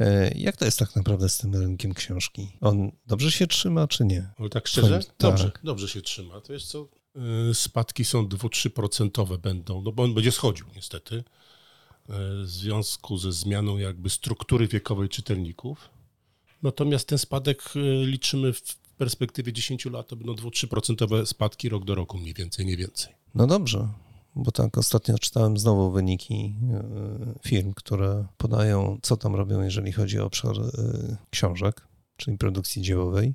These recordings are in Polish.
E, jak to jest tak naprawdę z tym rynkiem książki? On dobrze się trzyma, czy nie? Ale tak szczerze? Tak. Dobrze, dobrze się trzyma. To jest co? Yy, Spadki są 2-3% będą, no bo on będzie schodził niestety yy, w związku ze zmianą jakby struktury wiekowej czytelników. Natomiast ten spadek yy, liczymy w perspektywie 10 lat, to będą 2-3% spadki rok do roku mniej więcej, nie więcej. No dobrze, bo tak ostatnio czytałem znowu wyniki e, firm, które podają, co tam robią, jeżeli chodzi o obszar e, książek, czyli produkcji dziełowej.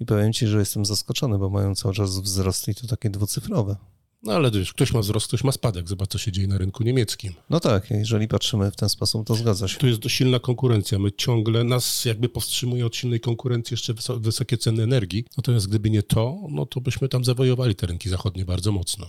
I powiem Ci, że jestem zaskoczony, bo mają cały czas wzrosty i to takie dwucyfrowe. No ale wiesz, ktoś ma wzrost, ktoś ma spadek. Zobacz, co się dzieje na rynku niemieckim. No tak, jeżeli patrzymy w ten sposób, to zgadza się. Tu jest dość silna konkurencja. My ciągle, nas jakby powstrzymuje od silnej konkurencji jeszcze wysok- wysokie ceny energii. Natomiast gdyby nie to, no to byśmy tam zawojowali te rynki zachodnie bardzo mocno.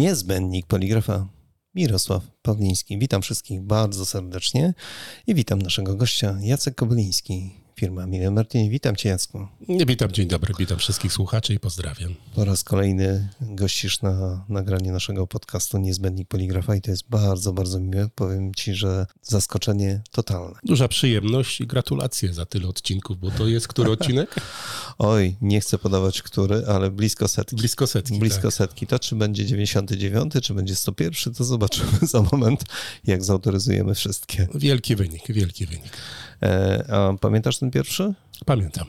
Niezbędnik poligrafa Mirosław Pawliński. Witam wszystkich bardzo serdecznie i witam naszego gościa Jacek Kobyliński, firma Mile Martin. Witam Cię Jacku. Nie, witam, dzień dobry, witam wszystkich słuchaczy i pozdrawiam. Po raz kolejny gościsz na nagranie naszego podcastu Niezbędnik Poligrafa i to jest bardzo, bardzo miłe. Powiem Ci, że zaskoczenie totalne. Duża przyjemność i gratulacje za tyle odcinków, bo to jest który odcinek? Oj, nie chcę podawać który, ale blisko setki. Blisko setki. Blisko tak. setki. To czy będzie 99, czy będzie 101, to zobaczymy za moment, jak zautoryzujemy wszystkie. Wielki wynik, wielki wynik. E, a pamiętasz ten pierwszy? Pamiętam.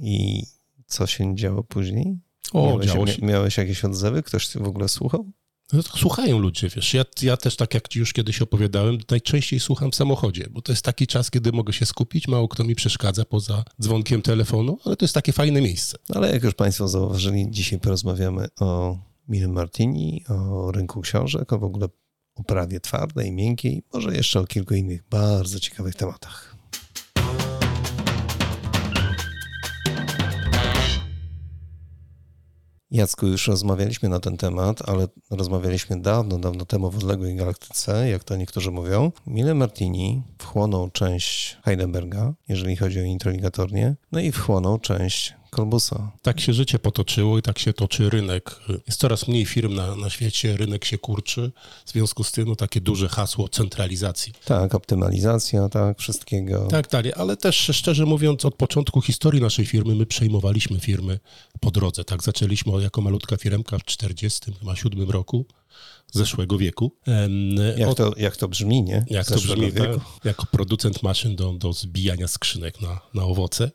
I co się działo później? O, miałeś, działo się. miałeś jakieś odzewy? Ktoś w ogóle słuchał? No to Słuchają ludzie, wiesz. Ja, ja też, tak jak ci już kiedyś opowiadałem, najczęściej słucham w samochodzie, bo to jest taki czas, kiedy mogę się skupić, mało kto mi przeszkadza poza dzwonkiem telefonu, ale to jest takie fajne miejsce. Ale jak już Państwo zauważyli, dzisiaj porozmawiamy o Mille Martini, o rynku książek, o w ogóle oprawie twardej, miękkiej, może jeszcze o kilku innych bardzo ciekawych tematach. Jacku, już rozmawialiśmy na ten temat, ale rozmawialiśmy dawno, dawno temu w odległej galaktyce, jak to niektórzy mówią. Mille Martini wchłonął część Heidelberga, jeżeli chodzi o introligatornie, no i wchłonął część Kolbusa. Tak się życie potoczyło i tak się toczy rynek. Jest coraz mniej firm na, na świecie, rynek się kurczy. W związku z tym no, takie duże hasło centralizacji. Tak, optymalizacja, tak, wszystkiego. Tak dalej, ale też szczerze mówiąc, od początku historii naszej firmy my przejmowaliśmy firmy po drodze. Tak zaczęliśmy jako malutka firmka w 47 roku zeszłego wieku. Jak, to, jak to brzmi, nie? jak to Zeszłego brzmi, wieku. tak? jako producent maszyn do, do zbijania skrzynek na, na owoce.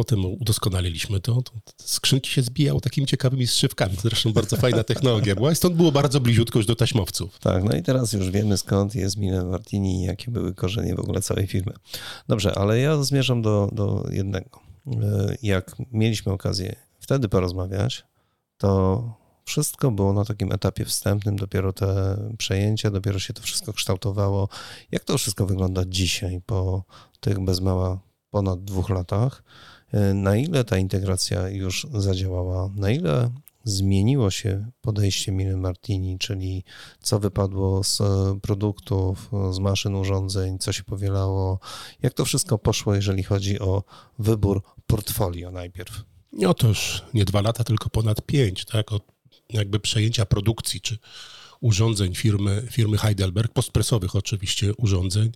Potem udoskonaliliśmy to. to. Skrzynki się zbijało takimi ciekawymi strzywkami. Zresztą bardzo fajna technologia była i stąd było bardzo bliziutko już do taśmowców. Tak, no i teraz już wiemy skąd jest Mille Martini i jakie były korzenie w ogóle całej firmy. Dobrze, ale ja zmierzam do, do jednego. E, Jak mieliśmy okazję wtedy porozmawiać, to wszystko było na takim etapie wstępnym, dopiero te przejęcia, dopiero się to wszystko kształtowało. Jak to wszystko wygląda dzisiaj po tych bez mała ponad dwóch latach? E, Na ile ta integracja już zadziałała? Na ile zmieniło się podejście Mille Martini, czyli co wypadło z e, produktów, e, z maszyn, urządzeń, co się powielało? Jak to wszystko poszło, jeżeli chodzi o wybór portfolio najpierw? No to już nie dwa lata, tylko ponad pięć, tak? Od jakby przejęcia produkcji czy urządzeń firmy, firmy Heidelberg, postpresowych oczywiście urządzeń.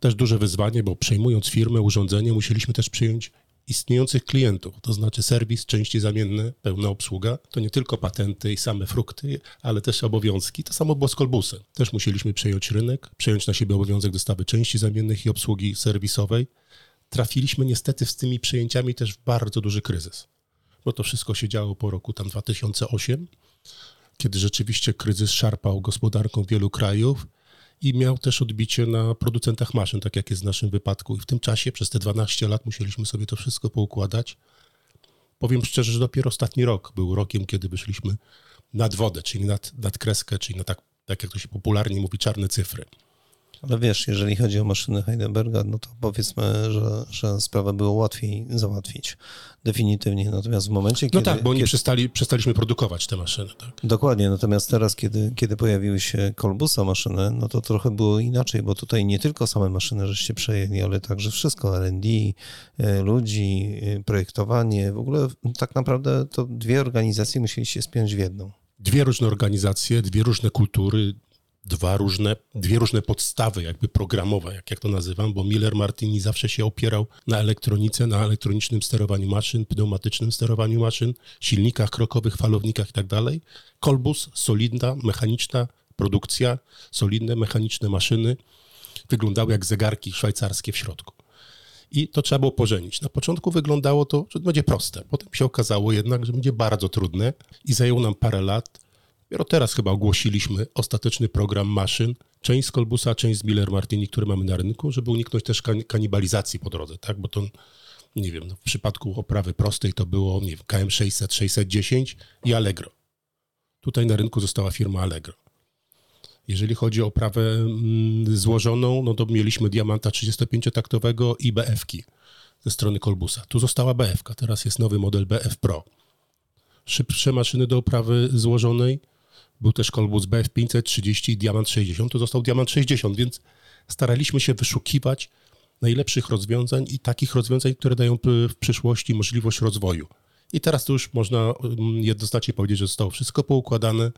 Też duże wyzwanie, bo przejmując firmę, urządzenie, musieliśmy też przyjąć istniejących klientów, to znaczy serwis, części zamienne, pełna obsługa. To nie tylko patenty i same frukty, ale też obowiązki. To samo było z Kolbusem. Też musieliśmy przejąć rynek, przejąć na siebie obowiązek dostawy części zamiennych i obsługi serwisowej. Trafiliśmy niestety z tymi przejęciami też w bardzo duży kryzys, bo to wszystko się działo po roku tam 2008, kiedy rzeczywiście kryzys szarpał gospodarką wielu krajów i miał też odbicie na producentach maszyn, tak jak jest w naszym wypadku. I w tym czasie, przez te 12 lat, musieliśmy sobie to wszystko poukładać. Powiem szczerze, że dopiero ostatni rok był rokiem, kiedy wyszliśmy nad wodę, czyli nad, nad kreskę, czyli na tak, tak jak to się popularnie mówi, czarne cyfry. Ale wiesz, jeżeli chodzi o maszyny Heidelberga, no to powiedzmy, że, że sprawę było łatwiej załatwić. Definitywnie. Natomiast w momencie, No kiedy... tak, bo oni kiedy, przestali, przestaliśmy produkować te maszyny. Tak. Dokładnie, natomiast teraz, kiedy, kiedy pojawiły się Kolbusa maszyny, no to trochę było inaczej, bo tutaj nie tylko same maszyny żeście przejęli, ale także wszystko, R&D, e, ludzi, e, projektowanie, w ogóle tak naprawdę to dwie organizacje musieliście spiąć w jedną. Dwie różne organizacje, dwie różne kultury, dwa różne, dwie różne podstawy jakby programowe, jak, jak to nazywam, bo Miller Martini zawsze się opierał na elektronice, na elektronicznym sterowaniu maszyn, pneumatycznym sterowaniu maszyn, silnikach krokowych, falownikach i tak. Kolbus, solidna, mechaniczna produkcja, solidne, mechaniczne maszyny, wyglądały jak zegarki szwajcarskie w środku. I to trzeba było pożenić. Na początku wyglądało to, że to będzie proste. Potem się okazało jednak, że będzie bardzo trudne i zajęło nam parę lat. Dopiero teraz chyba ogłosiliśmy ostateczny program maszyn, część z Kolbusa, część z Miller Martini, który mamy na rynku, żeby uniknąć też kan- kanibalizacji po drodze, tak? Bo to, nie wiem, no w przypadku oprawy prostej to było, nie wiem, KM600, 610 i Allegro. Tutaj na rynku została firma Allegro. Jeżeli chodzi o oprawę mm, złożoną, no to mieliśmy diamanta 35-taktowego i BF-ki ze strony Kolbusa. Tu została BF-ka, teraz jest nowy model BF Pro. Szybsze maszyny do oprawy złożonej. Był też Kolbus BF 530 i Diamant 60, to został Diamant 60, więc staraliśmy się wyszukiwać najlepszych rozwiązań i takich rozwiązań, które dają w przyszłości możliwość rozwoju. I teraz to już można mm, jednoznacznie powiedzieć, że zostało wszystko poukładane,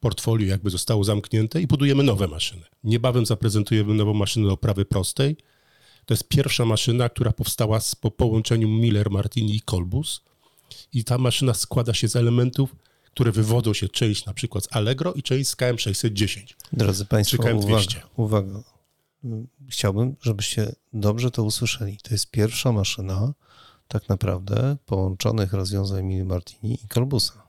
portfolio jakby zostało zamknięte i budujemy nowe maszyny. Niebawem zaprezentujemy nową maszynę do oprawy prostej. To jest pierwsza maszyna, która powstała po połączeniu Miller, Martini i Kolbus. I ta maszyna składa się z elementów, które wywodzą się część na przykład z Allegro i część z KM610. Drodzy Państwo, uwaga, 200. uwaga. Chciałbym, żebyście dobrze to usłyszeli. To jest pierwsza maszyna tak naprawdę połączonych rozwiązań Mini Martini i Kolbusa.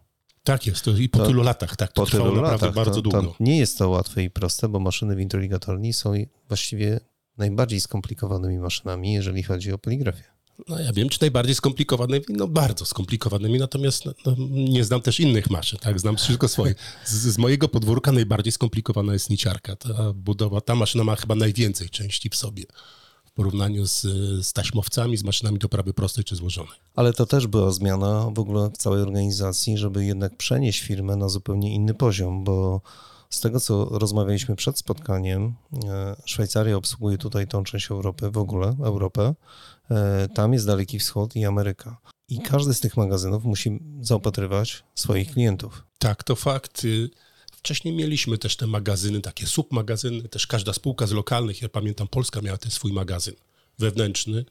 Tak jest, to i po To- tylu latach, tak, to Po trwało tylu naprawdę latach bardzo to, długo. to nie jest to łatwe i proste, bo maszyny w introligatorni są właściwie najbardziej skomplikowanymi maszynami, jeżeli chodzi o poligrafię. No ja wiem, czy najbardziej skomplikowanymi, no bardzo skomplikowanymi, natomiast no, no, nie znam też innych maszyn, tak, znam tylko swoje. Z, z mojego podwórka najbardziej skomplikowana jest niciarka. Ta budowa, ta maszyna ma chyba najwięcej części w sobie w porównaniu z, z taśmowcami, z maszynami do prawy prostej czy złożonej. Ale to też była zmiana w ogóle w całej organizacji, żeby jednak przenieść firmę na zupełnie inny poziom, bo z tego, co rozmawialiśmy przed spotkaniem, e, Szwajcaria obsługuje tutaj tą część Europy, w ogóle Europę. E, Tam jest Daleki Wschód i Ameryka. I każdy z tych magazynów musi zaopatrywać swoich klientów. Tak, to fakt. Y, Wcześniej mieliśmy też te magazyny, takie submagazyny, też każda spółka z lokalnych, ja pamiętam, Polska miała ten swój magazyn wewnętrzny.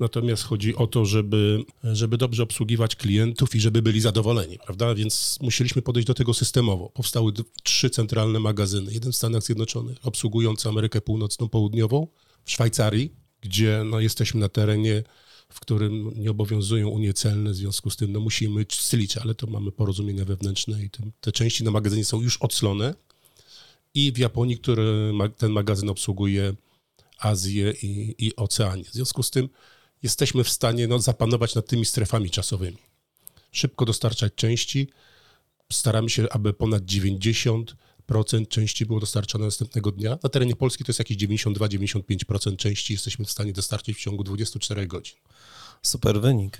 Natomiast chodzi o to, żeby, żeby dobrze obsługiwać klientów i żeby byli zadowoleni, prawda? Więc musieliśmy podejść do tego systemowo. Powstały trzy centralne magazyny. Jeden w Stanach Zjednoczonych, obsługujący Amerykę Północną, Południową, w Szwajcarii, gdzie no, jesteśmy na terenie, w którym nie obowiązują unie celne, w związku z tym no, musimy slić, ale to mamy porozumienia wewnętrzne i te, te części na magazynie są już odslone. I w Japonii, który ma, ten magazyn obsługuje Azję i, i Oceanię. W związku z tym jesteśmy w stanie no, zapanować nad tymi strefami czasowymi. Szybko dostarczać części. Staramy się, aby ponad 90% części było dostarczane następnego dnia. Na terenie Polski to jest jakieś 92-95% części jesteśmy w stanie dostarczyć w ciągu 24 godzin. Super wynik.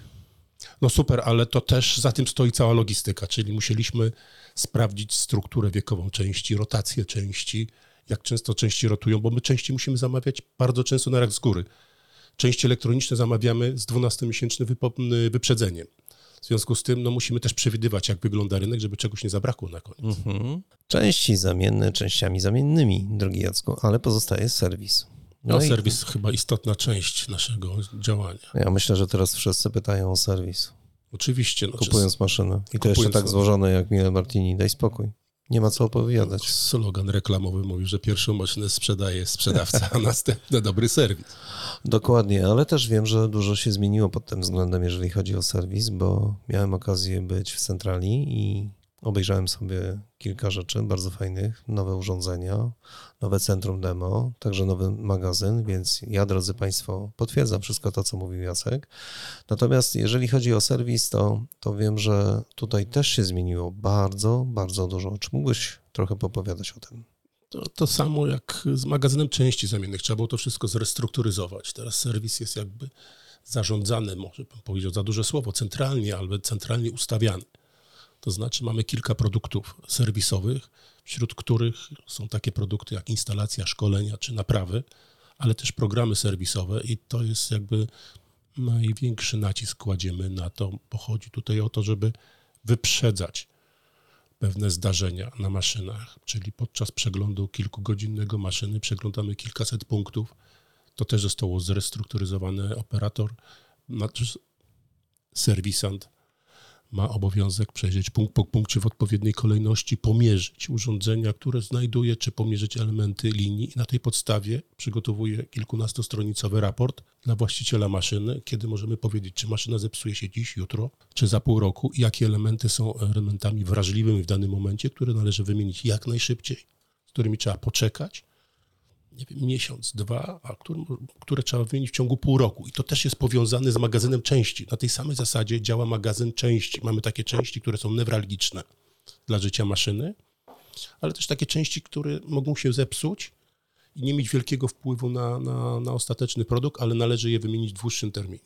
No super, ale to też za tym stoi cała logistyka, czyli musieliśmy sprawdzić strukturę wiekową części, rotację części, jak często części rotują, bo my części musimy zamawiać bardzo często na rak z góry. Części elektroniczne zamawiamy z 12-miesięcznym wypo- wyprzedzeniem. W związku z tym no, musimy też przewidywać, jak wygląda rynek, żeby czegoś nie zabrakło na koniec. Mhm. Części zamienne częściami zamiennymi, drogi Jacku, ale pozostaje serwis. No, i serwis chyba istotna część naszego działania. Ja myślę, że teraz wszyscy pytają o serwis, Oczywiście. No, kupując maszynę. I to jeszcze tak złożone jak Mille Martini. Daj spokój. Nie ma co opowiadać. Slogan reklamowy mówi, że pierwszą maszynę sprzedaje sprzedawca, a następny dobry serwis. Dokładnie, ale też wiem, że dużo się zmieniło pod tym względem, jeżeli chodzi o serwis, bo miałem okazję być w centrali i obejrzałem sobie kilka rzeczy bardzo fajnych, nowe urządzenia, nowe centrum demo, także nowy magazyn, więc ja, drodzy Państwo, potwierdzam wszystko to, co mówił Jacek. Natomiast jeżeli chodzi o serwis, to, to wiem, że tutaj też się zmieniło bardzo, bardzo dużo. Czy mógłbyś trochę popowiadać o tym? To, to samo jak z magazynem części zamiennych. Trzeba było to wszystko zrestrukturyzować. Teraz serwis jest jakby zarządzany, może bym powiedział za duże słowo, centralnie, albo centralnie ustawiany. To znaczy mamy kilka produktów serwisowych, wśród których są takie produkty jak instalacja, szkolenia czy naprawy, ale też programy serwisowe i to jest jakby największy nacisk kładziemy na to, bo chodzi tutaj o to, żeby wyprzedzać pewne zdarzenia na maszynach, czyli podczas przeglądu kilkugodzinnego maszyny przeglądamy kilkaset punktów. To też zostało zrestrukturyzowane. Operator, serwisant ma obowiązek przejrzeć punkt po punkcie w odpowiedniej kolejności, pomierzyć urządzenia, które znajduje, czy pomierzyć elementy linii. I na tej podstawie przygotowuje kilkunastostronicowy raport dla właściciela maszyny, kiedy możemy powiedzieć, czy maszyna zepsuje się dziś, jutro, czy za pół roku i jakie elementy są elementami wrażliwymi w danym momencie, które należy wymienić jak najszybciej, z którymi trzeba poczekać, nie wiem, miesiąc, dwa, a które, które trzeba wymienić w ciągu pół roku. I to też jest powiązane z magazynem części. Na tej samej zasadzie działa magazyn części. Mamy takie części, które są newralgiczne dla życia maszyny, ale też takie części, które mogą się zepsuć i nie mieć wielkiego wpływu na, na, na ostateczny produkt, ale należy je wymienić w dłuższym terminie.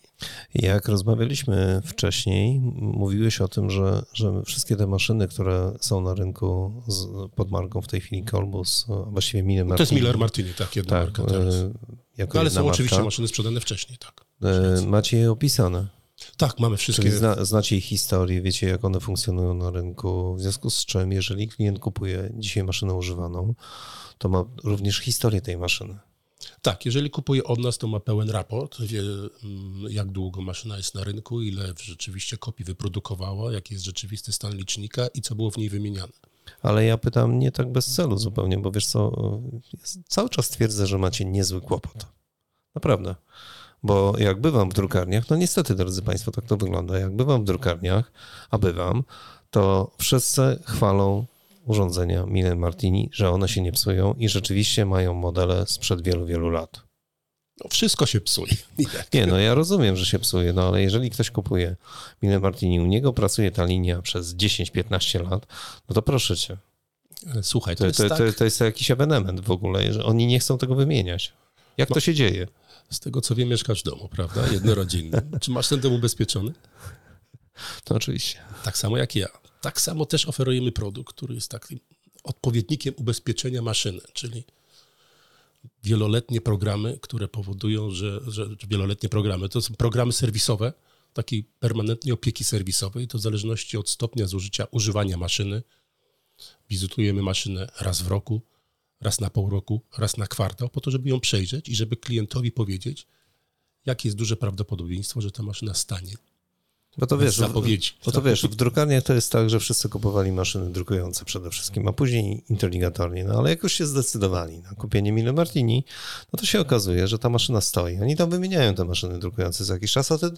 Jak rozmawialiśmy wcześniej, mówiłeś o tym, że, że wszystkie te maszyny, które są na rynku z, pod marką w tej chwili Colbus, właściwie Miller Martini. To jest Miller Martini, tak, jedna tak, marka teraz. E, jako ale są marka. oczywiście maszyny sprzedane wcześniej, tak. E, macie je opisane. Tak, mamy wszystkie. Zna, znacie ich historię, wiecie jak one funkcjonują na rynku, w związku z czym, jeżeli klient kupuje dzisiaj maszynę używaną, to ma również historię tej maszyny. Tak, jeżeli kupuje od nas, to ma pełen raport, wie mm, jak długo maszyna jest na rynku, ile rzeczywiście kopii wyprodukowała, jaki jest rzeczywisty stan licznika i co było w niej wymieniane. Ale ja pytam nie tak bez celu zupełnie, bo wiesz co, cały czas twierdzę, że macie niezły kłopot. Naprawdę. Bo jak bywam w drukarniach, no niestety, drodzy Państwo, tak to wygląda. Jak bywam w drukarniach, a bywam, to wszyscy chwalą urządzenia Mille Martini, że one się nie psują i rzeczywiście mają modele sprzed wielu, wielu lat. No wszystko się psuje. Nie, no ja rozumiem, że się psuje, no ale jeżeli ktoś kupuje Mille Martini, u niego pracuje ta linia przez 10-15 lat, no to proszę cię. Słuchaj, to, to, jest, to, tak... to jest jakiś ewenement w ogóle, że oni nie chcą tego wymieniać. Jak no, to się dzieje? Z tego co wiem, mieszkasz w domu, prawda? Jednorodzinny. Czy masz ten dom ubezpieczony? To oczywiście. Tak samo jak ja. Tak samo też oferujemy produkt, który jest takim odpowiednikiem ubezpieczenia maszyny, czyli wieloletnie programy, które powodują, że, że wieloletnie programy to są programy serwisowe, takiej permanentnej opieki serwisowej, to w zależności od stopnia zużycia, używania maszyny. Wizytujemy maszynę raz w roku, raz na pół roku, raz na kwartał, po to, żeby ją przejrzeć i żeby klientowi powiedzieć, jakie jest duże prawdopodobieństwo, że ta maszyna stanie bo to wiesz, zapowiedzi. Bo to wiesz, w drukarniach to jest tak, że wszyscy kupowali maszyny drukujące przede wszystkim, a później inteligatornie. No ale jak już się zdecydowali na kupienie Mille Martini, no to się okazuje, że ta maszyna stoi. Oni tam wymieniają te maszyny drukujące za jakiś czas, a te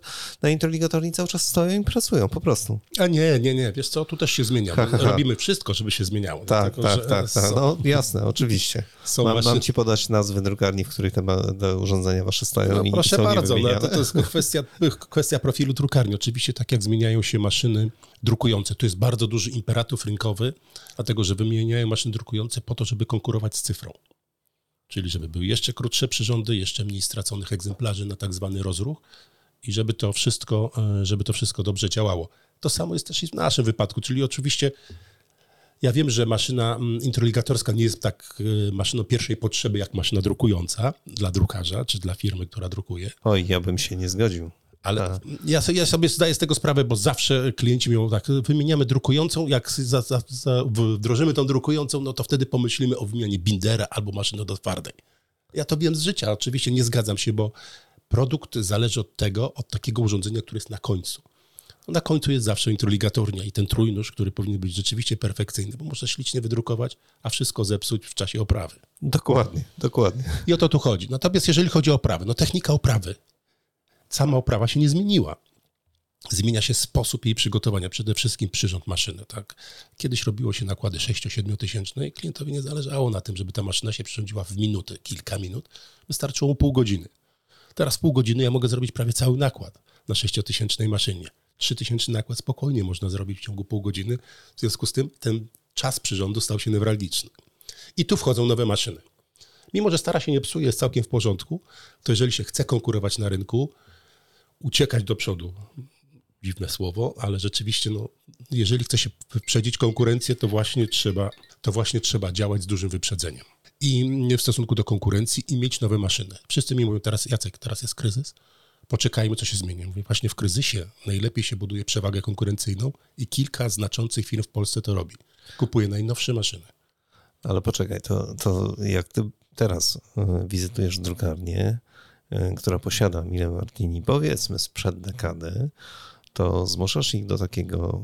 na inteligatorni cały czas stoją i pracują po prostu. A nie, nie, nie. Wiesz co, tu też się zmienia. Ha, ha, ha. Robimy wszystko, żeby się zmieniało. Tak, dlatego, tak, tak, tak. No jasne, oczywiście. Są mam, maszyny... mam ci podać nazwy drukarni, w których te, te urządzenia wasze stoją no, i proszę bardzo, no, to, to jest kwestia, kwestia profilu drukarni. Oczywiście tak jak zmieniają się maszyny drukujące. To jest bardzo duży imperatyw rynkowy, dlatego że wymieniają maszyny drukujące po to, żeby konkurować z cyfrą. Czyli żeby były jeszcze krótsze przyrządy, jeszcze mniej straconych egzemplarzy na tak zwany rozruch i żeby to wszystko, e, żeby to wszystko dobrze działało. To samo jest też i w naszym wypadku, czyli oczywiście ja wiem, że maszyna mm, introligatorska nie jest tak e, maszyną pierwszej potrzeby jak maszyna drukująca dla drukarza czy dla firmy, która drukuje. Oj, ja bym się nie zgodził. Ale ja, ja, sobie zdaję z tego sprawę, bo zawsze klienci mówią tak, wymieniamy drukującą, jak za, za, za, wdrożymy tą drukującą, no to wtedy pomyślimy o wymianie bindera albo maszyny do twardej. Ja to wiem z życia, oczywiście nie zgadzam się, bo produkt zależy od tego, od takiego urządzenia, które jest na końcu. No na końcu jest zawsze introligatornia i ten trójnóż, który powinien być rzeczywiście perfekcyjny, bo można ślicznie wydrukować, a wszystko zepsuć w czasie oprawy. Dokładnie, dokładnie. I o to tu chodzi. Natomiast jeżeli chodzi o oprawę, no technika oprawy sama oprawa się nie zmieniła. Zmienia się sposób jej przygotowania, przede wszystkim przyrząd maszyny. Tak? Kiedyś robiło się nakłady 6-7 tysięczne i klientowi nie zależało na tym, żeby ta maszyna się przyrządziła w minuty, kilka minut. Wystarczyło pół godziny. Teraz pół godziny ja mogę zrobić prawie cały nakład na 6-tysięcznej maszynie. 3000 nakład spokojnie można zrobić w ciągu pół godziny. W związku z tym ten czas przyrządu stał się newralgiczny. I tu wchodzą nowe maszyny. Mimo, że stara się nie psuje, jest całkiem w porządku, to jeżeli się chce konkurować na rynku, uciekać do przodu, dziwne słowo, ale rzeczywiście, no, jeżeli chce się wyprzedzić konkurencję, to właśnie trzeba, to właśnie trzeba działać z dużym wyprzedzeniem. I w stosunku do konkurencji i mieć nowe maszyny. Wszyscy mi mówią teraz, Jacek, teraz jest kryzys, poczekajmy, co się zmieni. Mówię, właśnie w kryzysie najlepiej się buduje przewagę konkurencyjną i kilka znaczących firm w Polsce to robi. Kupuje najnowsze maszyny. Ale poczekaj, to, to jak ty teraz e, wizytujesz drukarnię, która posiada Mile Martini, powiedzmy sprzed dekady, to zmuszasz ich do takiego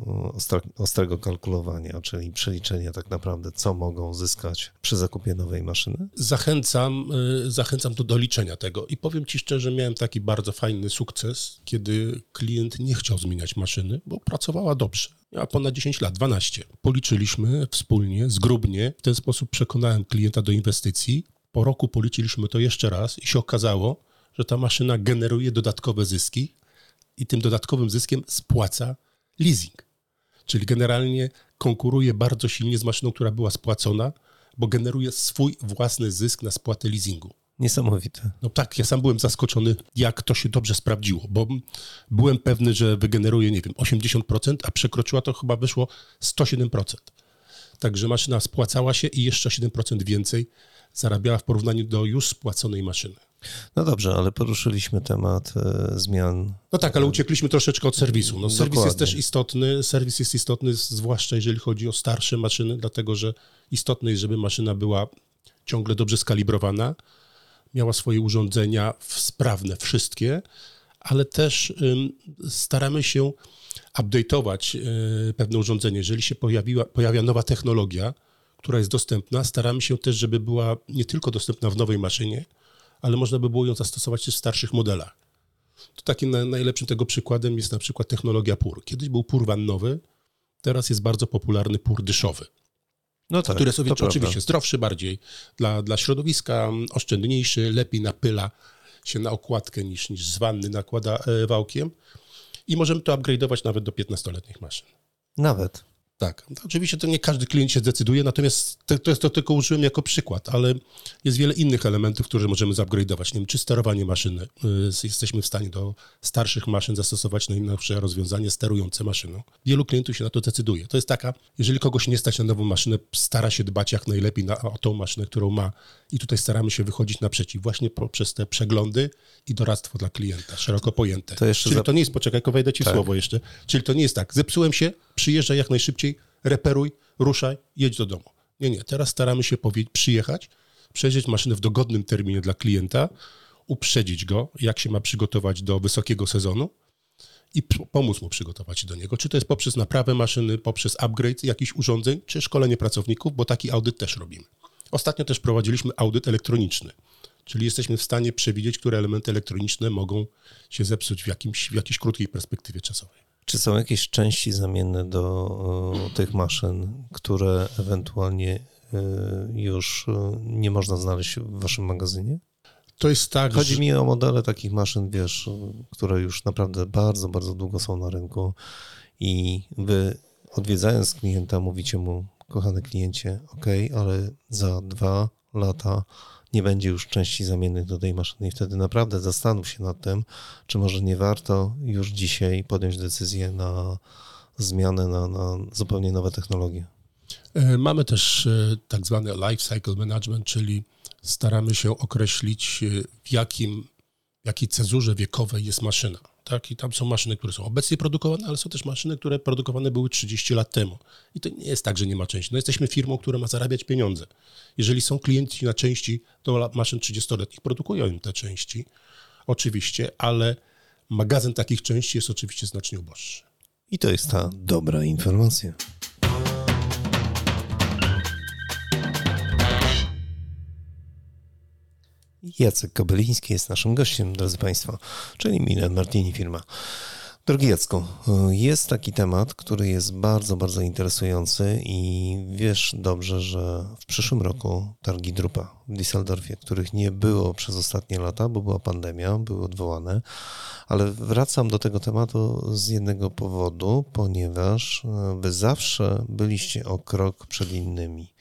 ostrego kalkulowania, czyli przeliczenia tak naprawdę, co mogą zyskać przy zakupie nowej maszyny? Zachęcam, y, zachęcam do doliczenia tego i powiem Ci szczerze, miałem taki bardzo fajny sukces, kiedy klient nie chciał zmieniać maszyny, bo pracowała dobrze. Miała ponad 10 lat, 12. Policzyliśmy wspólnie, zgrubnie. W ten sposób przekonałem klienta do inwestycji. Po roku policzyliśmy to jeszcze raz i się okazało, że ta maszyna generuje dodatkowe zyski, i tym dodatkowym zyskiem spłaca leasing. Czyli generalnie konkuruje bardzo silnie z maszyną, która była spłacona, bo generuje swój własny zysk na spłatę leasingu. Niesamowite. No tak, ja sam byłem zaskoczony, jak to się dobrze sprawdziło, bo byłem pewny, że wygeneruje, nie wiem, 80%, a przekroczyła to chyba wyszło 107%. Także maszyna spłacała się i jeszcze 7% więcej zarabiała w porównaniu do już spłaconej maszyny. No dobrze, ale poruszyliśmy temat e, zmian. No tak, ale uciekliśmy troszeczkę od serwisu. No, serwis jest też istotny. Serwis jest istotny, zwłaszcza jeżeli chodzi o starsze maszyny, dlatego że istotne jest, żeby maszyna była ciągle dobrze skalibrowana, miała swoje urządzenia sprawne, wszystkie, ale też staramy się update'ować y, pewne urządzenie. Jeżeli się pojawiła, pojawia nowa technologia, która jest dostępna, staramy się też, żeby była nie tylko dostępna w nowej maszynie, ale można by było ją zastosować też w starszych modelach. To takim na, najlepszym tego przykładem jest na przykład technologia PUR. Kiedyś był PUR wannowy, teraz jest bardzo popularny PUR dyszowy. No tak, który jest oczywiście prawda. zdrowszy bardziej dla, dla środowiska, oszczędniejszy, lepiej napyla się na okładkę niż, niż z wanny nakłada e, wałkiem i możemy to upgrade'ować nawet do 15-letnich maszyn. Nawet. Tak, oczywiście to nie każdy klient się zdecyduje, natomiast to, to, to tylko użyłem jako przykład, ale jest wiele innych elementów, które możemy zupgrade'ować. Nie wiem, czy sterowanie maszyny. Y, jesteśmy w stanie do starszych maszyn zastosować najnowsze rozwiązanie sterujące maszyną. Wielu klientów się na to decyduje. To jest taka, jeżeli kogoś nie stać na nową maszynę, stara się dbać jak najlepiej na, o tą maszynę, którą ma i tutaj staramy się wychodzić naprzeciw właśnie poprzez te przeglądy i doradztwo dla klienta, szeroko pojęte. To Czyli to nie jest, poczekaj, wejdę ci tak. słowo jeszcze. Czyli to nie jest tak, zepsułem się, przyjeżdżaj jak najszybciej, reperuj, ruszaj, jedź do domu. Nie, nie. Teraz staramy się przyjechać, przejrzeć maszynę w dogodnym terminie dla klienta, uprzedzić go, jak się ma przygotować do wysokiego sezonu i pomóc mu przygotować się do niego. Czy to jest poprzez naprawę maszyny, poprzez upgrade jakichś urządzeń, czy szkolenie pracowników, bo taki audyt też robimy. Ostatnio też prowadziliśmy audyt elektroniczny, czyli jesteśmy w stanie przewidzieć, które elementy elektroniczne mogą się zepsuć w, jakimś, w jakiejś krótkiej perspektywie czasowej. Czy są jakieś części zamienne do tych maszyn, które ewentualnie e, już e, nie można znaleźć w waszym magazynie? To jest tak. Chodzi że... mi o modele takich maszyn, wiesz, które już naprawdę bardzo, bardzo długo są na rynku i wy odwiedzając klienta mówicie mu, kochany kliencie, ok, ale za dwa lata nie będzie już części zamiennych do tej maszyny i wtedy naprawdę zastanów się nad tym, czy może nie warto już dzisiaj podjąć decyzję na zmianę na, na zupełnie nowe technologie. E, mamy też e, tak zwany life cycle management, czyli staramy się określić e, w jakim, w jakiej cezurze wiekowej jest maszyna tak? I tam są maszyny, które są obecnie produkowane, ale są też maszyny, które produkowane były 30 lat temu. I to nie jest tak, że nie ma części. No jesteśmy firmą, która ma zarabiać pieniądze. Jeżeli są klienci na części do maszyn 30-letnich, produkują im te części, oczywiście, ale magazyn takich części jest oczywiście znacznie uboższy. I to jest ta dobra informacja. Jacek Kobeliński jest naszym gościem, drodzy Państwo, czyli Milan Martini firma. Drogi Jacku, jest taki temat, który jest bardzo, bardzo interesujący i wiesz dobrze, że w przyszłym roku targi Drupa w Düsseldorfie, których nie było przez ostatnie lata, bo była pandemia, były odwołane, ale wracam do tego tematu z jednego powodu, ponieważ wy zawsze byliście o krok przed innymi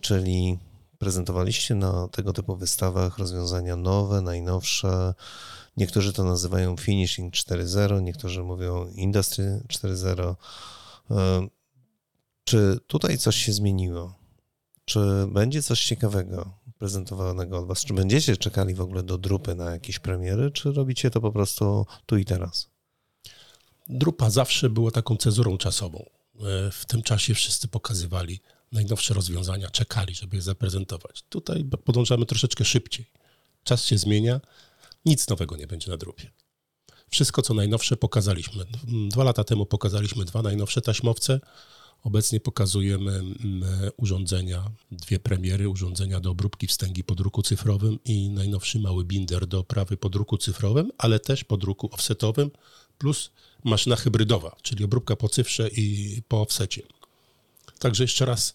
czyli prezentowaliście na tego typu wystawach rozwiązania nowe, najnowsze. Niektórzy to nazywają Finishing 4.0, niektórzy mówią Industry 4.0. E, czy tutaj coś się zmieniło? Czy będzie coś ciekawego prezentowanego od Was? Czy będziecie czekali w ogóle do drupy na jakieś premiery, czy robicie to po prostu tu i teraz? Drupa zawsze była taką cezurą czasową. E, w tym czasie wszyscy pokazywali najnowsze rozwiązania, czekali, żeby je zaprezentować. Tutaj podążamy troszeczkę szybciej. Czas się zmienia, nic nowego nie będzie na drupie. Wszystko, co najnowsze, pokazaliśmy. Dwa lata temu pokazaliśmy dwa najnowsze taśmowce. Obecnie pokazujemy mm, urządzenia, dwie premiery, urządzenia do obróbki wstęgi po druku cyfrowym i najnowszy mały binder do oprawy po druku cyfrowym, ale też po druku offsetowym, plus maszyna hybrydowa, czyli obróbka po cyfrze i po offsecie. Także jeszcze raz,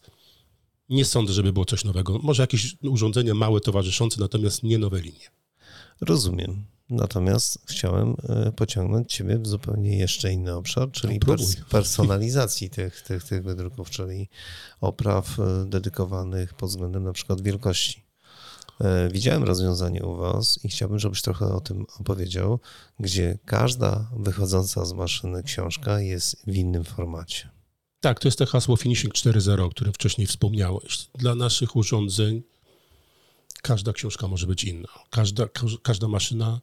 nie sądzę, żeby było coś nowego. Może jakieś urządzenia małe towarzyszące, natomiast nie nowe linie. Rozumiem. Natomiast chciałem e, pociągnąć Ciebie w zupełnie jeszcze inny obszar, czyli no, pers personalizacji tych, tych, tych wydruków, czyli opraw e, dedykowanych pod względem na przykład wielkości. E, widziałem rozwiązanie u Was i chciałbym, żebyś trochę o tym opowiedział, gdzie każda wychodząca z maszyny książka jest w innym formacie. Tak, to jest to hasło Finishing 4.0, o którym wcześniej wspomniałeś. Dla naszych urządzeń każda książka może być inna. Każda, każda maszyna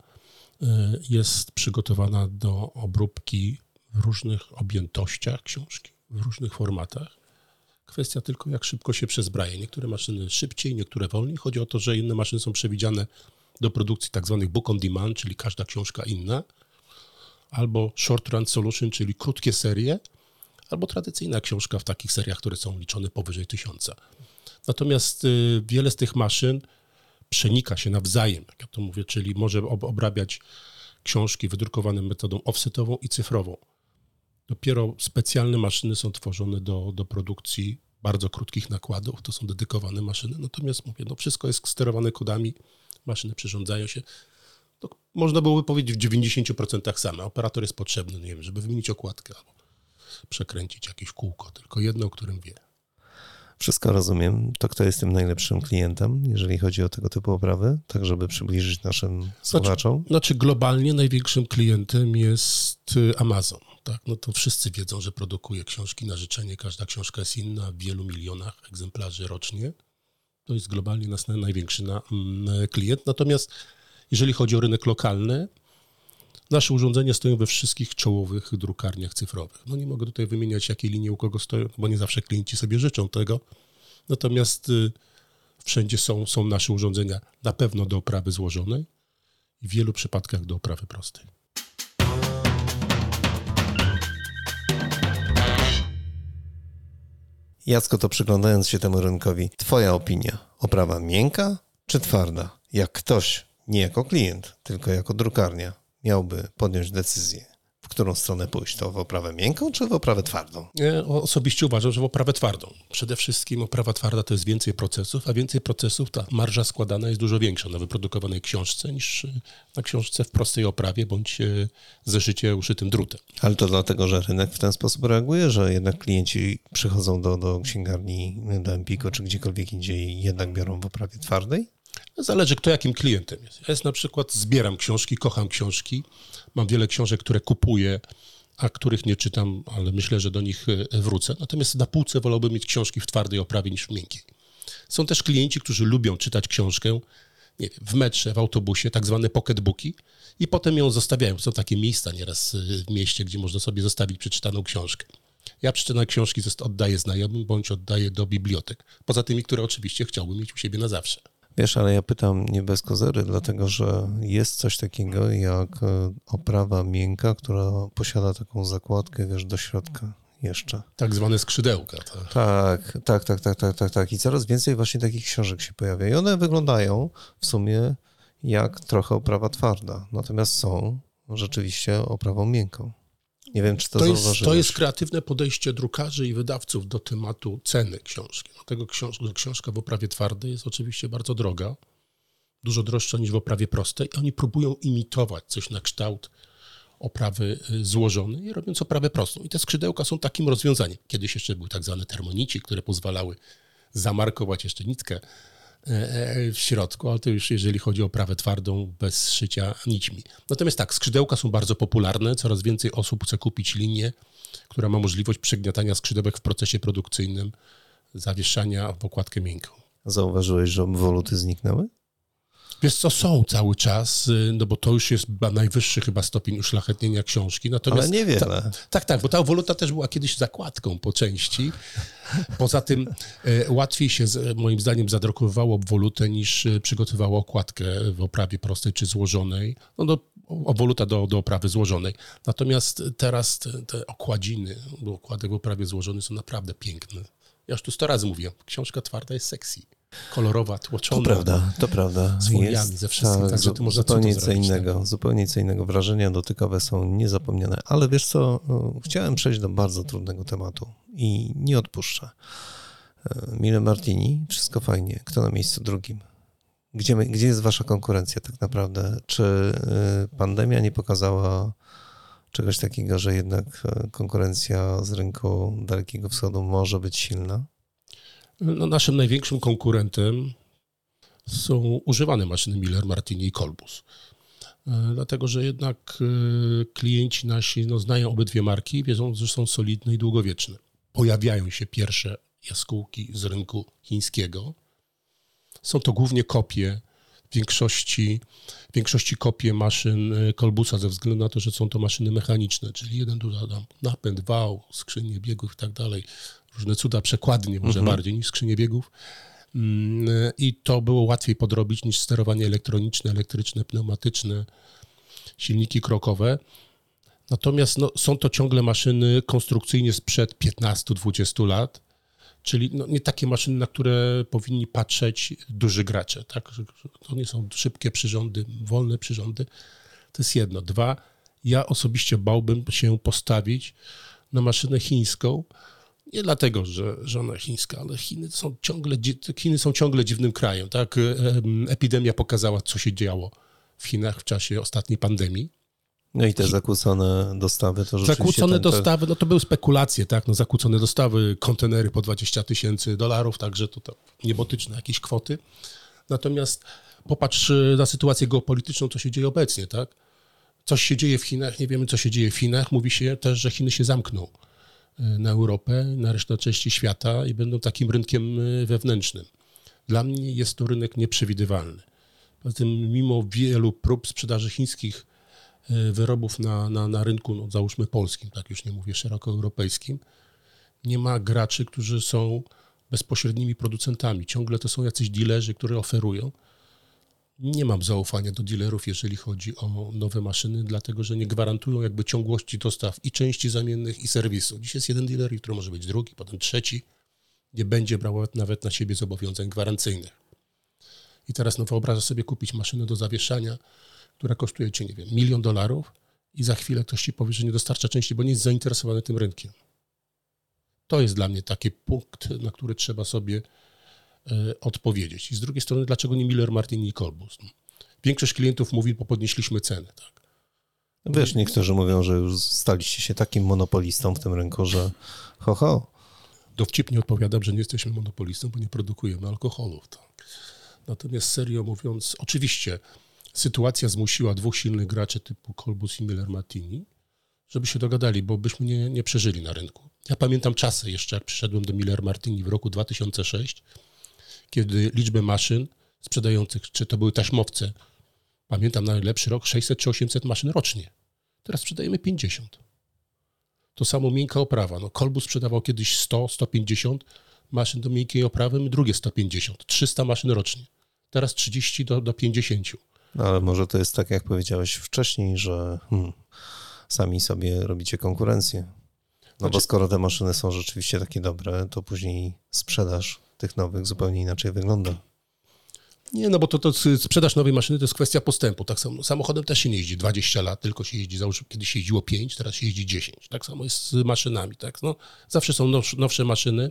y, jest przygotowana do obróbki w różnych objętościach książki, w różnych formatach. Kwestia tylko, jak szybko się przezbraje. Niektóre maszyny szybciej, niektóre wolniej. Chodzi o to, że inne maszyny są przewidziane do produkcji tak zwanych book on demand, czyli każda książka inna, albo short run solution, czyli krótkie serie, albo tradycyjna książka w takich seriach, które są liczone powyżej tysiąca. Natomiast y, wiele z tych maszyn przenika się nawzajem, jak ja to mówię, czyli może obrabiać książki wydrukowane metodą offsetową i cyfrową. Dopiero specjalne maszyny są tworzone do, do produkcji bardzo krótkich nakładów, to są dedykowane maszyny, natomiast mówię, no wszystko jest sterowane kodami, maszyny przyrządzają się. To można byłoby powiedzieć w 90% same. Operator jest potrzebny, nie wiem, żeby wymienić okładkę albo przekręcić jakieś kółko, tylko jedno, o którym wie. Wszystko rozumiem. To kto jest tym najlepszym klientem, jeżeli chodzi o tego typu oprawy, tak żeby przybliżyć naszym znaczy, słuchaczom? Znaczy, globalnie największym klientem jest y, Amazon. Tak? No to wszyscy wiedzą, że produkuje książki na życzenie. Każda książka jest inna w wielu milionach egzemplarzy rocznie. To jest globalnie nas największy na, mm, klient. Natomiast jeżeli chodzi o rynek lokalny, Nasze urządzenia stoją we wszystkich czołowych drukarniach cyfrowych. No nie mogę tutaj wymieniać, jakie linie u kogo stoją, bo nie zawsze klienci sobie życzą tego. Natomiast y, wszędzie są, są nasze urządzenia na pewno do oprawy złożonej i w wielu przypadkach do oprawy prostej. Jacko, to przyglądając się temu rynkowi, Twoja opinia, oprawa miękka czy twarda? Jak ktoś, nie jako klient, tylko jako drukarnia, miałby podjąć decyzję, w którą stronę pójść, to w oprawę miękką czy w oprawę twardą? Ja osobiście uważam, że w oprawę twardą. Przede wszystkim oprawa twarda to jest więcej procesów, a więcej procesów ta marża składana jest dużo większa na wyprodukowanej książce niż na książce w prostej oprawie bądź e, zeszycie uszytym drutem. Ale to dlatego, że rynek w ten sposób reaguje, że jednak klienci przychodzą do, do księgarni, do Empico czy gdziekolwiek indziej jednak biorą w oprawie twardej? Zależy, kto jakim klientem jest. Ja jest na przykład zbieram książki, kocham książki. Mam wiele książek, które kupuję, a których nie czytam, ale myślę, że do nich e, wrócę. Natomiast na półce wolałbym mieć książki w twardej oprawie niż w miękkiej. Są też klienci, którzy lubią czytać książkę wiem, w metrze, w autobusie, tak zwane pocketbooki i potem ją zostawiają. Są takie miejsca nieraz e, w mieście, gdzie można sobie zostawić przeczytaną książkę. Ja przeczytane książki oddaję znajomym bądź oddaję do bibliotek. Poza tymi, które oczywiście chciałbym mieć u siebie na zawsze. Wiesz, ale ja pytam nie bez kozery, dlatego że jest coś takiego jak e, oprawa miękka, która posiada taką zakładkę, wiesz, do środka jeszcze. Tak zwane skrzydełka. Tak. tak, tak, tak, tak, tak, tak, tak. I coraz więcej właśnie takich książek się pojawia. I one wyglądają w sumie jak trochę oprawa twarda, natomiast są rzeczywiście oprawą miękką. Nie wiem, czy to, to jest, To jest kreatywne podejście drukarzy i wydawców do tematu ceny książki. Dlatego książ książka w oprawie twardej jest oczywiście bardzo droga, dużo droższa niż w oprawie prostej. I oni próbują imitować coś na kształt oprawy y, złożonej, robiąc oprawę prostą. I te skrzydełka są takim rozwiązaniem. Kiedyś jeszcze były tak zwane termonici, które pozwalały zamarkować jeszcze nitkę w środku, ale to już jeżeli chodzi o prawę twardą, bez szycia nićmi. Natomiast tak, skrzydełka są bardzo popularne, coraz więcej osób chce kupić linię, która ma możliwość przegniatania skrzydełek w procesie produkcyjnym, zawieszania w okładkę miękką. Zauważyłeś, że obwoluty zniknęły? Wiesz co, są cały czas, y, no bo to już jest najwyższy chyba stopień uszlachetnienia książki. Natomiast Ale niewiele. Ta, tak, tak, bo ta woluta też była kiedyś zakładką po części. Poza tym e, łatwiej się moim zdaniem zadrukowywało obwolutę niż przygotowywało okładkę w oprawie prostej czy złożonej. No do, obwoluta do, do oprawy złożonej. Natomiast teraz te, te okładziny do okładek w oprawie złożonej są naprawdę piękne. Ja już tu sto razy mówię, książka twarda jest sexy kolorowa, tłoczona. To prawda, to prawda. Z foliami, jest, ze wszystkim, tak, także można zupełnie co innego, tak. zupełnie co innego. Wrażenia dotykowe są niezapomniane. Ale wiesz co, chciałem przejść do bardzo trudnego tematu i nie odpuszczę. E, Mile Martini, wszystko fajnie. Kto na miejscu drugim? Gdzie, gdzie jest wasza konkurencja tak naprawdę? Czy e, pandemia nie pokazała czegoś takiego, że jednak e, konkurencja z rynku Dalekiego Wschodu może być silna? No, naszym największym konkurentem są używane maszyny Miller, Martini i Kolbus. E, dlatego, że jednak e, klienci nasi no, znają obydwie marki wiedzą, że są solidne i długowieczne. Pojawiają się pierwsze jaskółki z rynku chińskiego. Są to głównie kopie, w większości, w większości kopie maszyn e, Kolbusa ze względu na to, że są to maszyny mechaniczne, czyli jeden tu napęd, wał, skrzynie biegów i tak dalej różne cuda przekładnie może mhm. bardziej niż skrzynie biegów. Mm, I to było łatwiej podrobić niż sterowanie elektroniczne, elektryczne, pneumatyczne, silniki krokowe. Natomiast no, są to ciągle maszyny konstrukcyjnie sprzed 15-20 lat, czyli no, nie takie maszyny, na które powinni patrzeć duży gracze. Tak? To nie są szybkie przyrządy, wolne przyrządy. To jest jedno. Dwa, ja osobiście bałbym się postawić na maszynę chińską, nie dlatego, że, że ona chińska, ale Chiny są, ciągle, Chiny są ciągle dziwnym krajem. Tak? Epidemia pokazała, co się działo w Chinach w czasie ostatniej pandemii. No i te zakłócone dostawy to rzeczywiście... Zakłócone ten, dostawy, no to były spekulacje, tak, no zakłócone dostawy, kontenery po 20 tysięcy dolarów, także to, to niebotyczne jakieś kwoty. Natomiast popatrz y, na sytuację geopolityczną, co się dzieje obecnie, tak. Coś się dzieje w Chinach, nie wiemy, co się dzieje w Chinach. Mówi się też, że Chiny się zamkną. E, na Europę, na resztę części świata i będą takim rynkiem e, wewnętrznym. Dla mnie jest to rynek nieprzewidywalny. Poza tym, mimo wielu prób sprzedaży chińskich e, wyrobów na, na, na rynku, no załóżmy polskim, tak już nie mówię szeroko europejskim, nie ma graczy, którzy są bezpośrednimi producentami. Ciągle to są jacyś dealerzy, którzy oferują nie mam zaufania do dealerów, jeżeli chodzi o nowe maszyny, dlatego że nie gwarantują jakby ciągłości dostaw i części zamiennych, i serwisu. Dziś jest jeden dealer, który może być drugi, potem trzeci. Nie będzie brał nawet na siebie zobowiązań gwarancyjnych. I teraz no wyobrażasz sobie kupić maszynę do zawieszania, która kosztuje cię, nie wiem, milion dolarów i za chwilę ktoś ci powie, że nie dostarcza części, bo nie jest zainteresowany tym rynkiem. To jest dla mnie taki punkt, na który trzeba sobie odpowiedzieć. I z drugiej strony, dlaczego nie Miller, Martin i Kolbus? Większość klientów mówi, bo podnieśliśmy ceny. Tak. Wiesz, niektórzy mówią, że już staliście się takim monopolistą w tym rynku, że ho, ho. Dowcipnie odpowiadam, że nie jesteśmy monopolistą, bo nie produkujemy alkoholów. Tak. Natomiast serio mówiąc, oczywiście sytuacja zmusiła dwóch silnych graczy typu Kolbus i Miller Martini, żeby się dogadali, bo byśmy nie, nie przeżyli na rynku. Ja pamiętam czasy jeszcze, jak przyszedłem do Miller Martini w roku 2006 kiedy liczbę maszyn sprzedających, czy to były taśmowce, pamiętam najlepszy rok, 600 czy 800 maszyn rocznie. Teraz sprzedajemy 50. To samo miękka oprawa. No, Kolbus sprzedawał kiedyś 100, 150 maszyn do miękkiej oprawy, my drugie 150, 300 maszyn rocznie. Teraz 30 do, do 50. No, ale może to jest tak, jak powiedziałeś wcześniej, że hmm, sami sobie robicie konkurencję. No znaczy, bo skoro te maszyny są rzeczywiście takie dobre, to później sprzedaż tych nowych zupełnie inaczej wygląda. Nie, no bo to, to sprzedaż nowej maszyny to jest kwestia postępu. Tak samo samochodem też się nie jeździ 20 lat, tylko się jeździ, załóżmy, kiedyś się jeździło 5, teraz się jeździ 10. Tak samo jest z maszynami. Tak? No, zawsze są nowsze, maszyny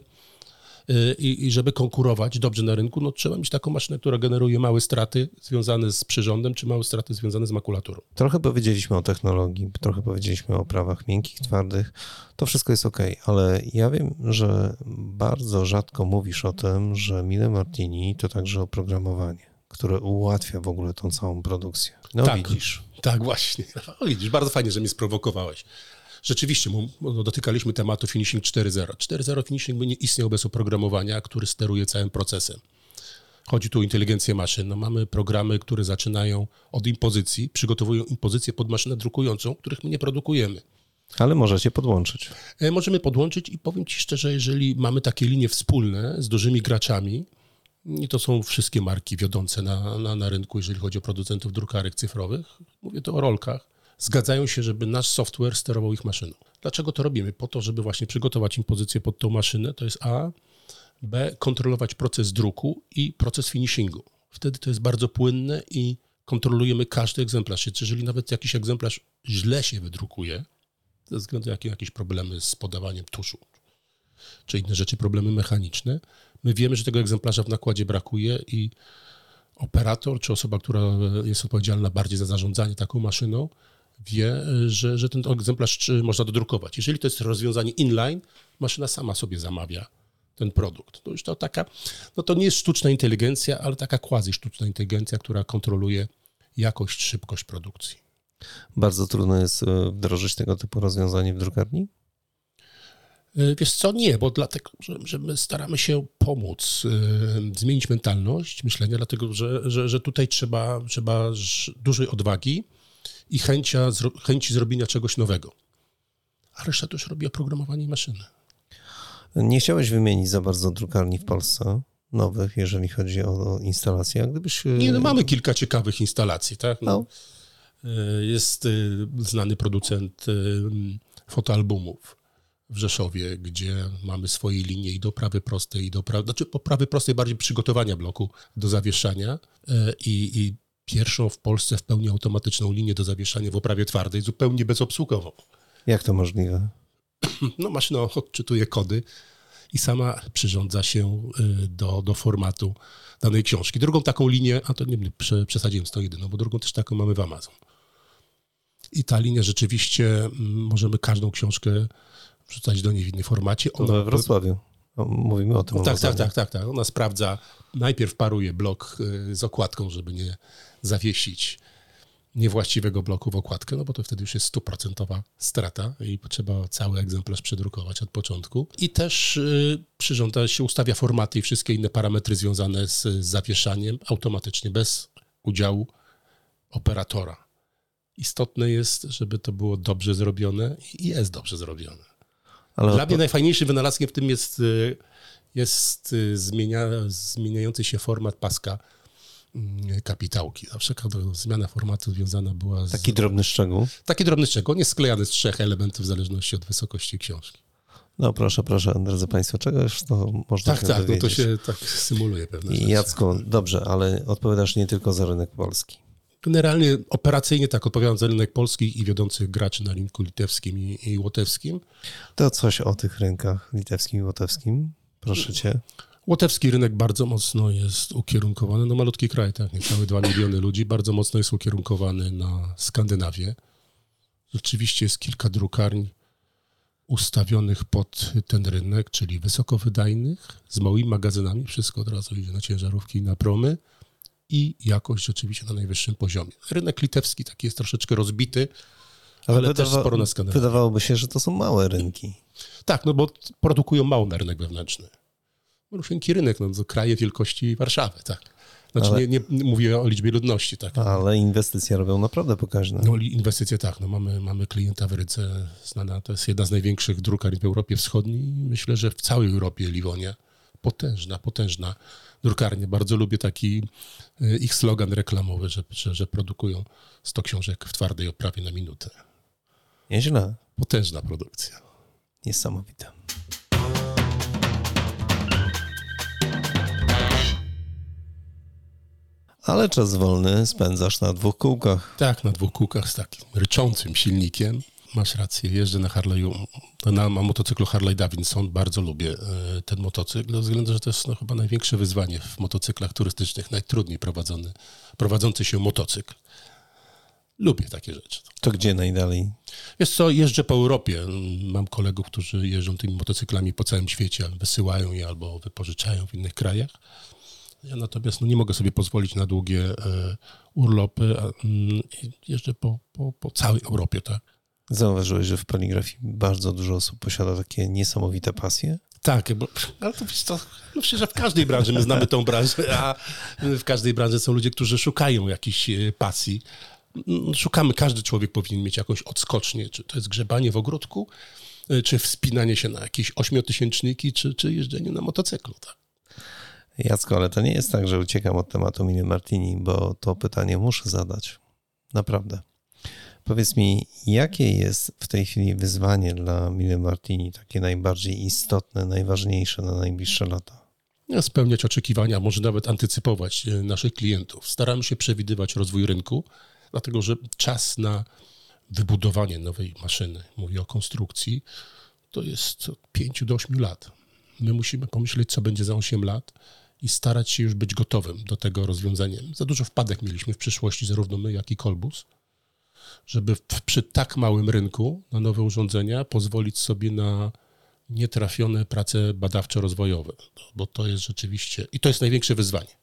i, i żeby konkurować dobrze na rynku, no trzeba mieć taką maszynę, która generuje małe straty związane z przyrządem, czy małe straty związane z makulaturą. Trochę powiedzieliśmy o technologii, trochę powiedzieliśmy o prawach miękkich, twardych. To wszystko jest ok, ale ja wiem, że bardzo rzadko mówisz o tym, że Mille Martini to także oprogramowanie, które ułatwia w ogóle tą całą produkcję. No Tak. widzisz. Tak, właśnie. O, widzisz, bardzo fajnie, że mnie sprowokowałeś. Rzeczywiście, no, dotykaliśmy tematu Finishing 4.0. 4.0 Finishing by nie istniał bez oprogramowania, który steruje całym procesem. Chodzi tu o inteligencję maszyn. No, mamy programy, które zaczynają od impozycji, przygotowują impozycje pod maszynę drukującą, których my nie produkujemy. Ale możecie podłączyć. E, Możemy podłączyć i powiem Ci szczerze, jeżeli mamy takie linie wspólne z dużymi graczami, i to są wszystkie marki wiodące na, na, na rynku, jeżeli chodzi o producentów drukarek cyfrowych, mówię to o rolkach, zgadzają się, żeby nasz software sterował ich maszyną. Dlaczego to robimy? Po to, żeby właśnie przygotować im pozycję pod tą maszynę, to jest A, B, kontrolować proces druku i proces finishingu. Wtedy to jest bardzo płynne i kontrolujemy każdy egzemplarz. Jeżeli nawet jakiś egzemplarz źle się wydrukuje, ze względu na jakie- jakieś problemy z podawaniem tuszu, czy inne rzeczy, problemy mechaniczne, my wiemy, że tego egzemplarza w nakładzie brakuje i operator, czy osoba, która jest odpowiedzialna bardziej za zarządzanie taką maszyną, wie, że, że ten egzemplarz można dodrukować. Jeżeli to jest rozwiązanie inline, maszyna sama sobie zamawia ten produkt. To już to taka, no to nie jest sztuczna inteligencja, ale taka quasi sztuczna inteligencja, która kontroluje jakość, szybkość produkcji. Bardzo trudno jest e, wdrożyć tego typu rozwiązanie w drukarni? E, Wiesz co, nie, bo dlatego, że, że my staramy się pomóc, e, zmienić mentalność myślenia, dlatego że, że, że tutaj trzeba, trzeba dużej odwagi i chęcia, chęci zrobienia czegoś nowego. A reszta to już robi oprogramowanie i maszyny. Nie chciałeś wymienić za bardzo drukarni w Polsce nowych, jeżeli chodzi o instalacje. Gdybyś... e, Nie, no mamy kilka ciekawych instalacji, tak? No. E, Jest e, znany producent fotoalbumów w Rzeszowie, gdzie mamy swoje linie i do prawy prostej, i do prawy, znaczy po prostej bardziej przygotowania bloku do zawieszania i, i pierwszą w Polsce w pełni automatyczną linię do zawieszania w oprawie twardej, zupełnie bezobsługową. Jak to możliwe? No, maszyna odczytuje kody i sama przyrządza się y, do, do formatu danej książki. Drugą taką linię, a to nie prze- przesadziłem z tą jedyną, bo drugą też taką mamy w Amazon. I ta linia rzeczywiście, mm, możemy każdą książkę wrzucać do niej w innym formacie. To we Wrocławiu. Mówimy o tym. tak, tak, tak, tak, tak. Ona sprawdza, najpierw paruje blok y, z okładką, żeby nie zawiesić niewłaściwego bloku w okładkę, no bo to wtedy już jest stuprocentowa strata i trzeba cały egzemplarz przedrukować od początku. I też y, przyrządza się, ustawia formaty i wszystkie inne parametry związane z, z zawieszaniem automatycznie, bez udziału operatora. Istotne jest, żeby to było dobrze zrobione i jest dobrze zrobione. Ale Dla mnie najfajniejszym wynalazkiem w tym jest, y, jest y, zmienia, zmieniający się format paska kapitałki. Zawsze każda zmiana formatu związana była z... taki drobny szczegół. Taki drobny szczegół, jest sklejany z trzech elementów w zależności od wysokości książki. No proszę, proszę, drodzy Państwo, czegoś to można Tak, tak, no to się tak symuluje pewne I rzeczy. Jacku, dobrze, ale odpowiadasz nie tylko za rynek polski. Generalnie operacyjnie tak odpowiadam za rynek polski i wiodących graczy na rynku litewskim i, i łotewskim. To coś o tych rynkach litewskim i łotewskim. Proszę cię. Łotewski rynek bardzo mocno jest ukierunkowany, no malutki kraj, tak, niecałe 2 miliony ludzi, bardzo mocno jest ukierunkowany na Skandynawię. Rzeczywiście jest kilka drukarni ustawionych pod ten rynek, czyli wysokowydajnych, z małymi magazynami, wszystko od razu idzie na ciężarówki i na promy i jakość rzeczywiście na najwyższym poziomie. Rynek litewski taki jest troszeczkę rozbity, ale, też wydawa- sporo na Skandynawię. Wydawałoby się, że to są małe rynki. Tak, no bo produkują mało na rynek wewnętrzny. Rusieńki rynek, no to kraje wielkości Warszawy, tak. Znaczy Ale- nie, nie mówię o liczbie ludności, tak. Ale inwestycje robią naprawdę pokaźne. No inwestycje tak, no mamy, mamy klienta w Rydze, znana, to jest jedna z największych drukarni w Europie Wschodniej. Myślę, że w całej Europie Liwonia. Potężna, potężna drukarnia. Bardzo lubię taki y, ich slogan reklamowy, że, że, że produkują 100 książek w twardej oprawie na minutę. Nieźle. Potężna produkcja. Niesamowite. Ale czas wolny spędzasz na dwóch kółkach. Tak, na dwóch kółkach z takim ryczącym silnikiem. masz rację. Jeżdżę na Harley'u, na, na motocyklu Harley Davidson. Bardzo lubię e, ten motocykl, ze względu, że to jest no, chyba największe wyzwanie w motocyklach turystycznych, najtrudniej prowadzony, prowadzący się motocykl. Lubię takie rzeczy. To gdzie najdalej? Jest co, jeżdżę po Europie. Mam kolegów, którzy jeżdżą tymi motocyklami po całym świecie, wysyłają je albo wypożyczają w innych krajach. Ja natomiast no, nie mogę sobie pozwolić na długie e, urlopy. Mm, jeżdżę po, po, po całej Europie, tak. Zauważyłeś, że w poligrafii bardzo dużo osób posiada takie niesamowite pasje? Tak, bo, ale to, to no że w każdej branży, my znamy tą branżę, a w każdej branży są ludzie, którzy szukają jakiejś e, pasji. Mm, szukamy, każdy człowiek powinien mieć jakąś odskocznię, czy to jest grzebanie w ogródku, e, czy wspinanie się na jakieś ośmiotysięczniki, czy, czy jeżdżenie na motocyklu. Tak? Jacko, ale to nie jest tak, że uciekam od tematu Mini Martini, bo to pytanie muszę zadać. Naprawdę. Powiedz mi, jakie jest w tej chwili wyzwanie dla Mini Martini, takie najbardziej istotne, najważniejsze na najbliższe lata? Spełniać oczekiwania, może nawet antycypować e, naszych klientów. Staramy się przewidywać rozwój rynku, dlatego że czas na wybudowanie nowej maszyny, mówię o konstrukcji, to jest od 5 do 8 lat. My musimy pomyśleć, co będzie za 8 lat i starać się już być gotowym do tego rozwiązania. Za dużo wpadek mieliśmy w przyszłości, zarówno my, jak i Kolbus, żeby w, przy tak małym rynku na nowe urządzenia pozwolić sobie na nietrafione prace badawczo-rozwojowe, bo to jest rzeczywiście, i to jest największe wyzwanie.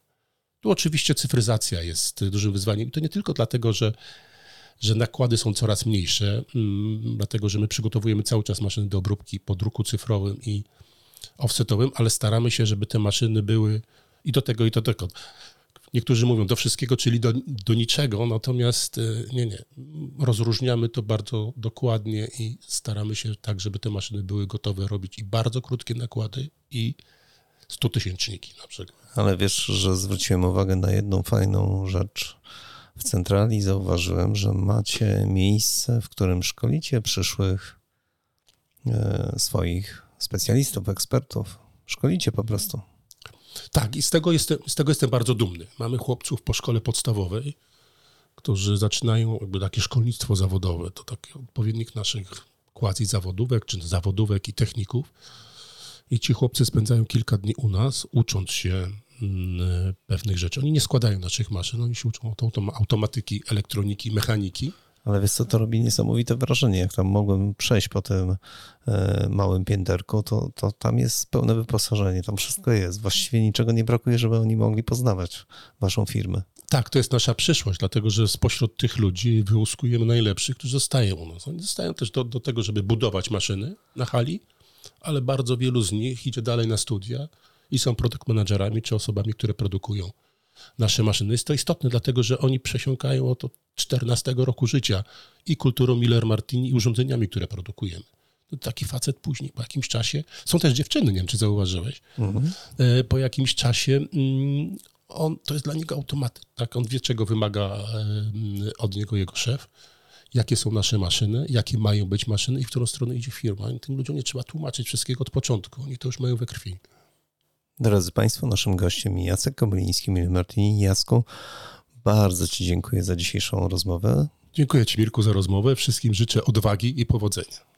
Tu oczywiście cyfryzacja jest dużym wyzwaniem. I to nie tylko dlatego, że, że nakłady są coraz mniejsze, mm, dlatego że my przygotowujemy cały czas maszyny do obróbki po druku cyfrowym i offsetowym, ale staramy się, żeby te maszyny były i do tego, i do tego. Niektórzy mówią do wszystkiego, czyli do, do niczego, natomiast y, nie, nie. Rozróżniamy to bardzo dokładnie i staramy się tak, żeby te maszyny były gotowe robić i bardzo krótkie nakłady, i 100 tysięczniki na przykład. Ale wiesz, że zwróciłem uwagę na jedną fajną rzecz. W centrali zauważyłem, że macie miejsce, w którym szkolicie przyszłych e, swoich specjalistów, ekspertów. Szkolicie po prostu. Tak, i z tego, jestem, z tego jestem bardzo dumny. Mamy chłopców po szkole podstawowej, którzy zaczynają jakby takie szkolnictwo zawodowe. To taki odpowiednik naszych quasi zawodówek, czy zawodówek i techników. I ci chłopcy spędzają kilka dni u nas, ucząc się mm, pewnych rzeczy. Oni nie składają naszych maszyn, oni się uczą automatyki, elektroniki, mechaniki. Ale wiesz co, to robi niesamowite wrażenie. Jak tam mogłem przejść po tym e, małym pięterku, to, to tam jest pełne wyposażenie, tam wszystko jest. Właściwie niczego nie brakuje, żeby oni mogli poznawać waszą firmę. Tak, to jest nasza przyszłość, dlatego że spośród tych ludzi wyłuskujemy najlepszych, którzy zostają u nas. Oni zostają też do, do tego, żeby budować maszyny na hali, ale bardzo wielu z nich idzie dalej na studia i są produkt managerami czy osobami, które produkują nasze maszyny. Jest to istotne, dlatego że oni przesiąkają od 14 roku życia i kulturą Miller Martini i urządzeniami, które produkujemy. No, taki facet później, po jakimś czasie, są też dziewczyny, nie wiem, czy zauważyłeś, mhm. E, po jakimś czasie mm, on, to jest dla niego automat, tak? On wie, czego wymaga e, od niego jego szef, jakie są nasze maszyny, jakie mają być maszyny i w którą stronę idzie firma. I tym ludziom nie trzeba tłumaczyć wszystkiego od początku, oni to już mają we krwi. Drodzy Państwo, naszym gościem Jacek Kobyliński, Mili Martini. Jacku, bardzo Ci dziękuję za dzisiejszą rozmowę. Dziękuję Ci, Mirku, za rozmowę. Wszystkim życzę odwagi i powodzenia.